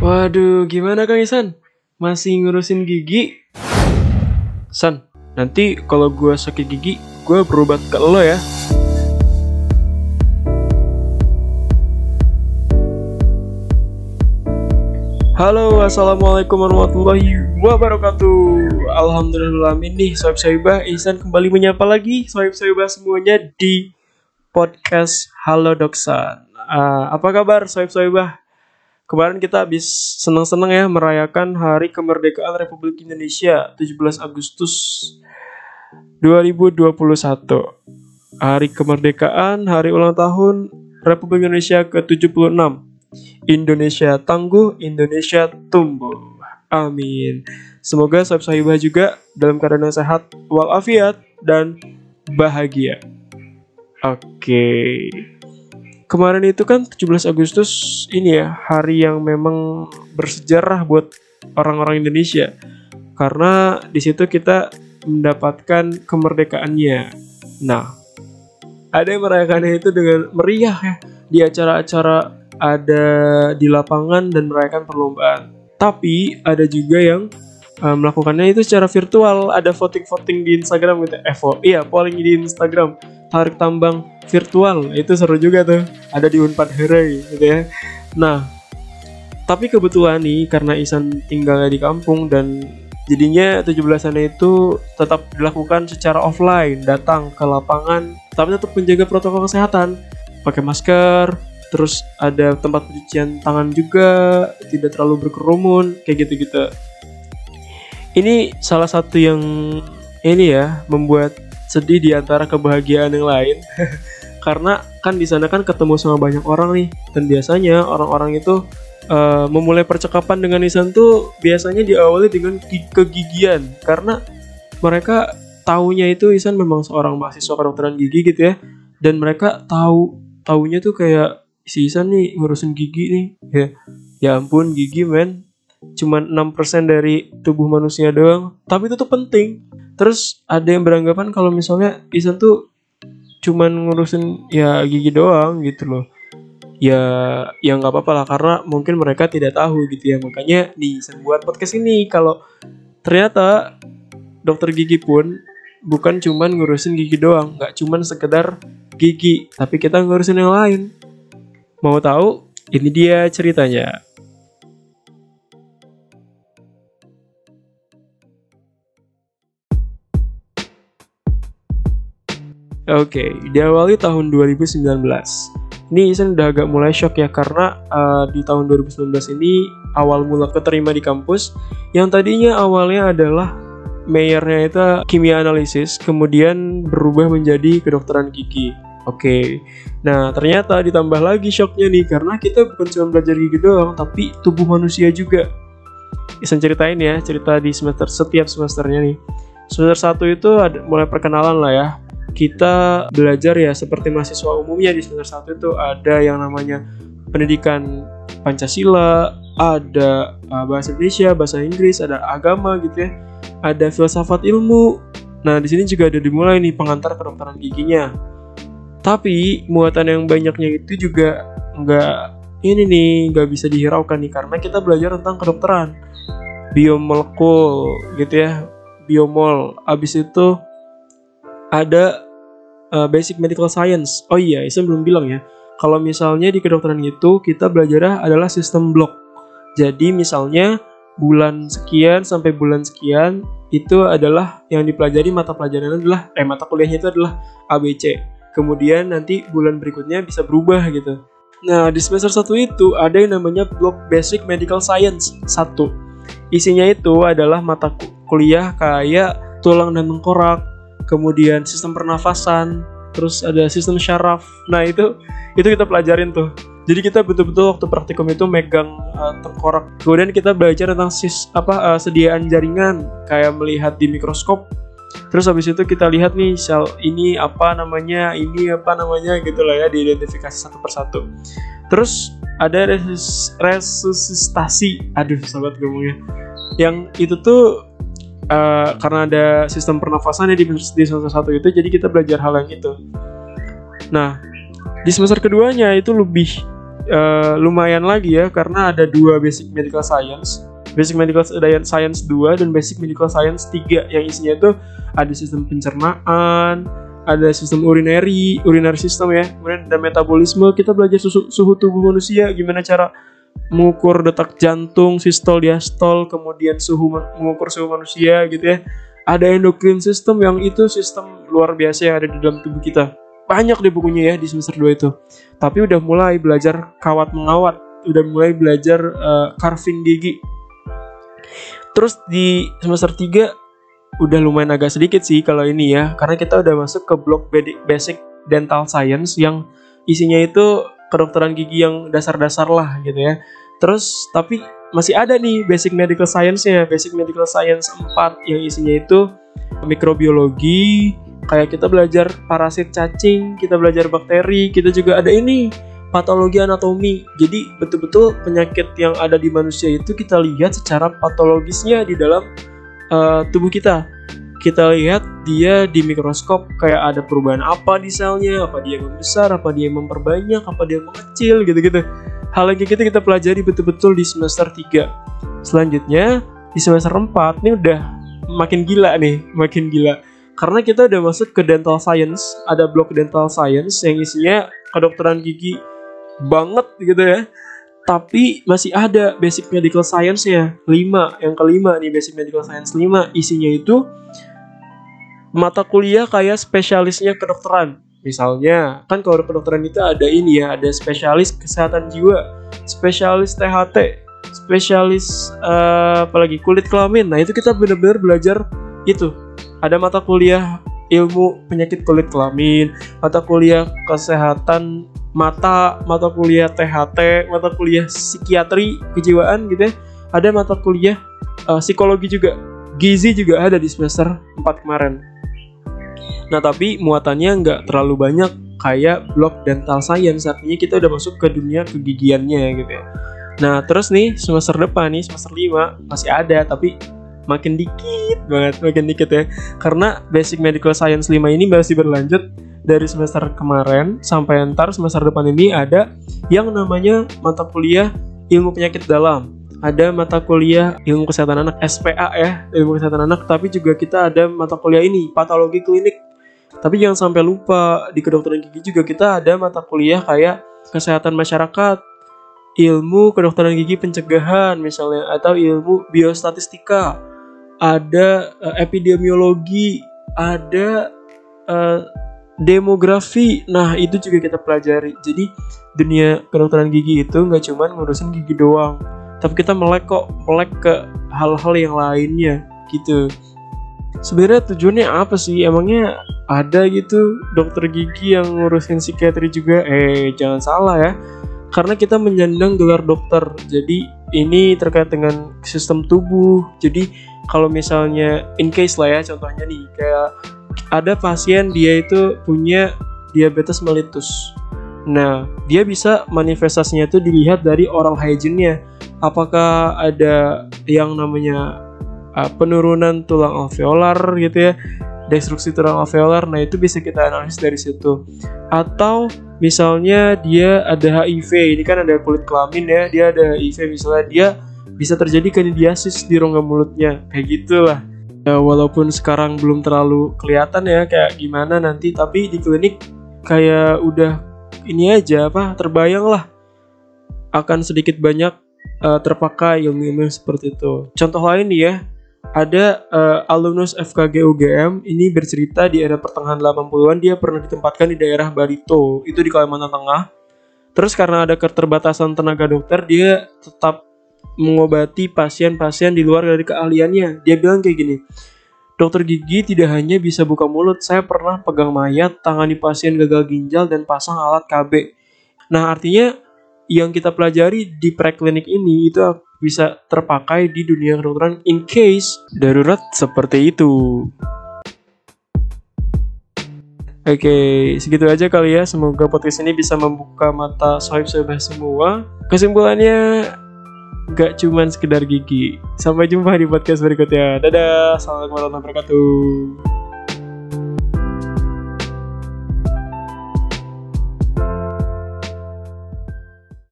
Waduh, gimana Kang Isan? Masih ngurusin gigi? San, nanti kalau gue sakit gigi, gue berobat ke lo ya. Halo, assalamualaikum warahmatullahi wabarakatuh. Alhamdulillah nih, Soib Soibah, Ihsan kembali menyapa lagi Soib Soibah semuanya di podcast Halo Doksan. Uh, apa kabar Soib Soibah? Kemarin kita habis senang-senang ya merayakan Hari Kemerdekaan Republik Indonesia 17 Agustus 2021. Hari kemerdekaan, hari ulang tahun Republik Indonesia ke-76 Indonesia tangguh, Indonesia tumbuh. Amin. Semoga sahabat sahibah juga dalam keadaan yang sehat, walafiat, dan bahagia. Oke. Kemarin itu kan 17 Agustus ini ya, hari yang memang bersejarah buat orang-orang Indonesia. Karena di situ kita mendapatkan kemerdekaannya. Nah, ada yang merayakannya itu dengan meriah ya di acara-acara ada di lapangan dan merayakan perlombaan. Tapi ada juga yang uh, melakukannya itu secara virtual. Ada voting-voting di Instagram gitu. Eh, iya, polling di Instagram. Tarik tambang virtual. Itu seru juga tuh. Ada di Unpad Herai gitu ya. Nah, tapi kebetulan nih karena Isan tinggalnya di kampung dan jadinya 17-an itu tetap dilakukan secara offline, datang ke lapangan, tapi tetap menjaga protokol kesehatan, pakai masker, terus ada tempat pencucian tangan juga tidak terlalu berkerumun kayak gitu-gitu ini salah satu yang ini ya membuat sedih di antara kebahagiaan yang lain. Karena kan di sana kan ketemu sama banyak orang nih dan biasanya orang-orang itu uh, memulai percakapan dengan Nisan tuh biasanya diawali dengan kegigian. Karena mereka tahunya itu Isan memang seorang mahasiswa kedokteran gigi gitu ya. Dan mereka tahu tahunya tuh kayak si Isan nih ngurusin gigi nih. Ya ya ampun gigi men cuman 6% dari tubuh manusia doang. Tapi itu tuh penting. Terus ada yang beranggapan kalau misalnya Isan tuh cuman ngurusin ya gigi doang gitu loh. Ya ya nggak apa-apa lah karena mungkin mereka tidak tahu gitu ya. Makanya nih Isan buat podcast ini. Kalau ternyata dokter gigi pun bukan cuman ngurusin gigi doang nggak cuman sekedar gigi tapi kita ngurusin yang lain. Mau tahu? Ini dia ceritanya. Oke, okay, diawali tahun 2019. Ini saya udah agak mulai shock ya karena uh, di tahun 2019 ini awal mula keterima di kampus yang tadinya awalnya adalah mayornya itu kimia analisis kemudian berubah menjadi kedokteran gigi. Oke, okay. nah ternyata ditambah lagi shocknya nih karena kita bukan cuma belajar gigi doang, tapi tubuh manusia juga. Bisa ceritain ya, cerita di semester setiap semesternya nih. Semester satu itu ada, mulai perkenalan lah ya. Kita belajar ya seperti mahasiswa umumnya di semester satu itu ada yang namanya pendidikan Pancasila, ada uh, bahasa Indonesia, bahasa Inggris, ada agama gitu ya, ada filsafat ilmu. Nah di sini juga ada dimulai nih pengantar kedokteran giginya. Tapi muatan yang banyaknya itu juga nggak ini nih nggak bisa dihiraukan nih karena kita belajar tentang kedokteran. Biomolekul gitu ya biomol. Abis itu ada uh, basic medical science oh iya saya belum bilang ya kalau misalnya di kedokteran itu kita belajar adalah sistem blok jadi misalnya bulan sekian sampai bulan sekian itu adalah yang dipelajari mata pelajaran adalah eh mata kuliahnya itu adalah ABC kemudian nanti bulan berikutnya bisa berubah gitu. Nah, di semester 1 itu ada yang namanya blok Basic Medical Science 1. Isinya itu adalah mata kuliah kayak tulang dan tengkorak, kemudian sistem pernafasan, terus ada sistem syaraf. Nah, itu itu kita pelajarin tuh. Jadi kita betul-betul waktu praktikum itu megang uh, tengkorak. Kemudian kita belajar tentang sis apa uh, sediaan jaringan, kayak melihat di mikroskop Terus habis itu kita lihat nih sel ini apa namanya, ini apa namanya gitu lah ya diidentifikasi satu persatu. Terus ada resus resusitasi, aduh sahabat ngomongnya. Yang itu tuh uh, karena ada sistem pernafasan ya di, di semester satu itu, jadi kita belajar hal yang itu. Nah, di semester keduanya itu lebih uh, lumayan lagi ya karena ada dua basic medical science. Basic Medical Science 2 dan Basic Medical Science 3 yang isinya itu ada sistem pencernaan, ada sistem urinary, urinary system ya, kemudian ada metabolisme, kita belajar suhu tubuh manusia, gimana cara mengukur detak jantung, sistol, diastol, kemudian suhu mengukur suhu manusia gitu ya. Ada endocrine system yang itu sistem luar biasa yang ada di dalam tubuh kita. Banyak deh bukunya ya di semester 2 itu. Tapi udah mulai belajar kawat mengawat, udah mulai belajar uh, carving gigi. Terus di semester 3 udah lumayan agak sedikit sih kalau ini ya, karena kita udah masuk ke blok basic dental science yang isinya itu kedokteran gigi yang dasar-dasar lah gitu ya. Terus tapi masih ada nih basic medical science-nya, basic medical science 4 yang isinya itu mikrobiologi, kayak kita belajar parasit cacing, kita belajar bakteri, kita juga ada ini patologi anatomi. Jadi betul-betul penyakit yang ada di manusia itu kita lihat secara patologisnya di dalam uh, tubuh kita. Kita lihat dia di mikroskop kayak ada perubahan apa di selnya, apa dia membesar, apa dia memperbanyak, apa dia mengecil gitu-gitu. Hal yang kayak gitu kita pelajari betul-betul di semester 3. Selanjutnya di semester 4 ini udah makin gila nih, makin gila. Karena kita udah masuk ke dental science, ada blok dental science yang isinya kedokteran gigi banget gitu ya tapi masih ada basic medical science ya 5 yang kelima nih basic medical science 5 isinya itu mata kuliah kayak spesialisnya kedokteran. Misalnya kan kalau kedokteran itu ada ini ya ada spesialis kesehatan jiwa spesialis THT spesialis uh, apalagi kulit kelamin. Nah itu kita benar-benar belajar itu. Ada mata kuliah ilmu penyakit kulit kelamin mata kuliah kesehatan mata mata kuliah THT mata kuliah psikiatri kejiwaan gitu ya. Ada mata kuliah uh, psikologi juga. Gizi juga ada di semester 4 kemarin nah tapi muatannya nggak terlalu banyak kayak blok dental science. Artinya kita udah masuk ke dunia kegigiannya gitu ya. Nah terus nih semester depan nih semester 5 masih ada tapi makin dikit banget makin dikit ya. Karena basic medical science 5 ini masih berlanjut dari semester kemarin sampai ntar semester depan ini ada yang namanya mata kuliah ilmu penyakit dalam. Ada mata kuliah ilmu kesehatan anak SPA ya ilmu kesehatan anak tapi juga kita ada mata kuliah ini patologi klinik tapi jangan sampai lupa di kedokteran gigi juga kita ada mata kuliah kayak kesehatan masyarakat ilmu kedokteran gigi pencegahan misalnya atau ilmu biostatistika. Ada uh, epidemiologi ada uh, demografi. Nah itu juga kita pelajari. Jadi dunia kedokteran gigi itu nggak cuma ngurusin gigi doang tapi kita melek kok melek ke hal-hal yang lainnya gitu sebenarnya tujuannya apa sih? Emangnya ada gitu dokter gigi yang ngurusin psikiatri juga? Eh jangan salah ya. Karena kita menyandang gelar dokter. Jadi ini terkait dengan sistem tubuh. Jadi kalau misalnya in case lah ya contohnya nih kayak ada pasien dia itu punya diabetes mellitus. Nah, dia bisa manifestasinya itu dilihat dari oral hygiene-nya. Apakah ada yang namanya uh, penurunan tulang alveolar gitu ya, destruksi tulang alveolar. Nah, itu bisa kita analisis dari situ. Atau misalnya dia ada HIV, ini kan ada kulit kelamin ya, dia ada HIV misalnya dia bisa terjadi kandidiasis di rongga mulutnya. Kayak gitulah ya, walaupun sekarang belum terlalu kelihatan ya kayak gimana nanti tapi di klinik kayak udah ini aja apa terbayang lah akan sedikit banyak uh, terpakai ilmu-ilmu seperti itu. Contoh lain nih ya, ada uh, alumnus FKG UGM ini bercerita di era pertengahan 80-an dia pernah ditempatkan di daerah Barito, itu di Kalimantan Tengah. Terus karena ada keterbatasan tenaga dokter, dia tetap mengobati pasien-pasien di luar dari keahliannya. Dia bilang kayak gini, dokter gigi tidak hanya bisa buka mulut, saya pernah pegang mayat, tangani pasien gagal ginjal, dan pasang alat KB. Nah artinya yang kita pelajari di preklinik ini itu bisa terpakai di dunia kedokteran in case darurat seperti itu. Oke, segitu aja kali ya. Semoga podcast ini bisa membuka mata sohib-sohib semua. Kesimpulannya, gak cuman sekedar gigi. Sampai jumpa di podcast berikutnya. Dadah, assalamualaikum warahmatullahi wabarakatuh.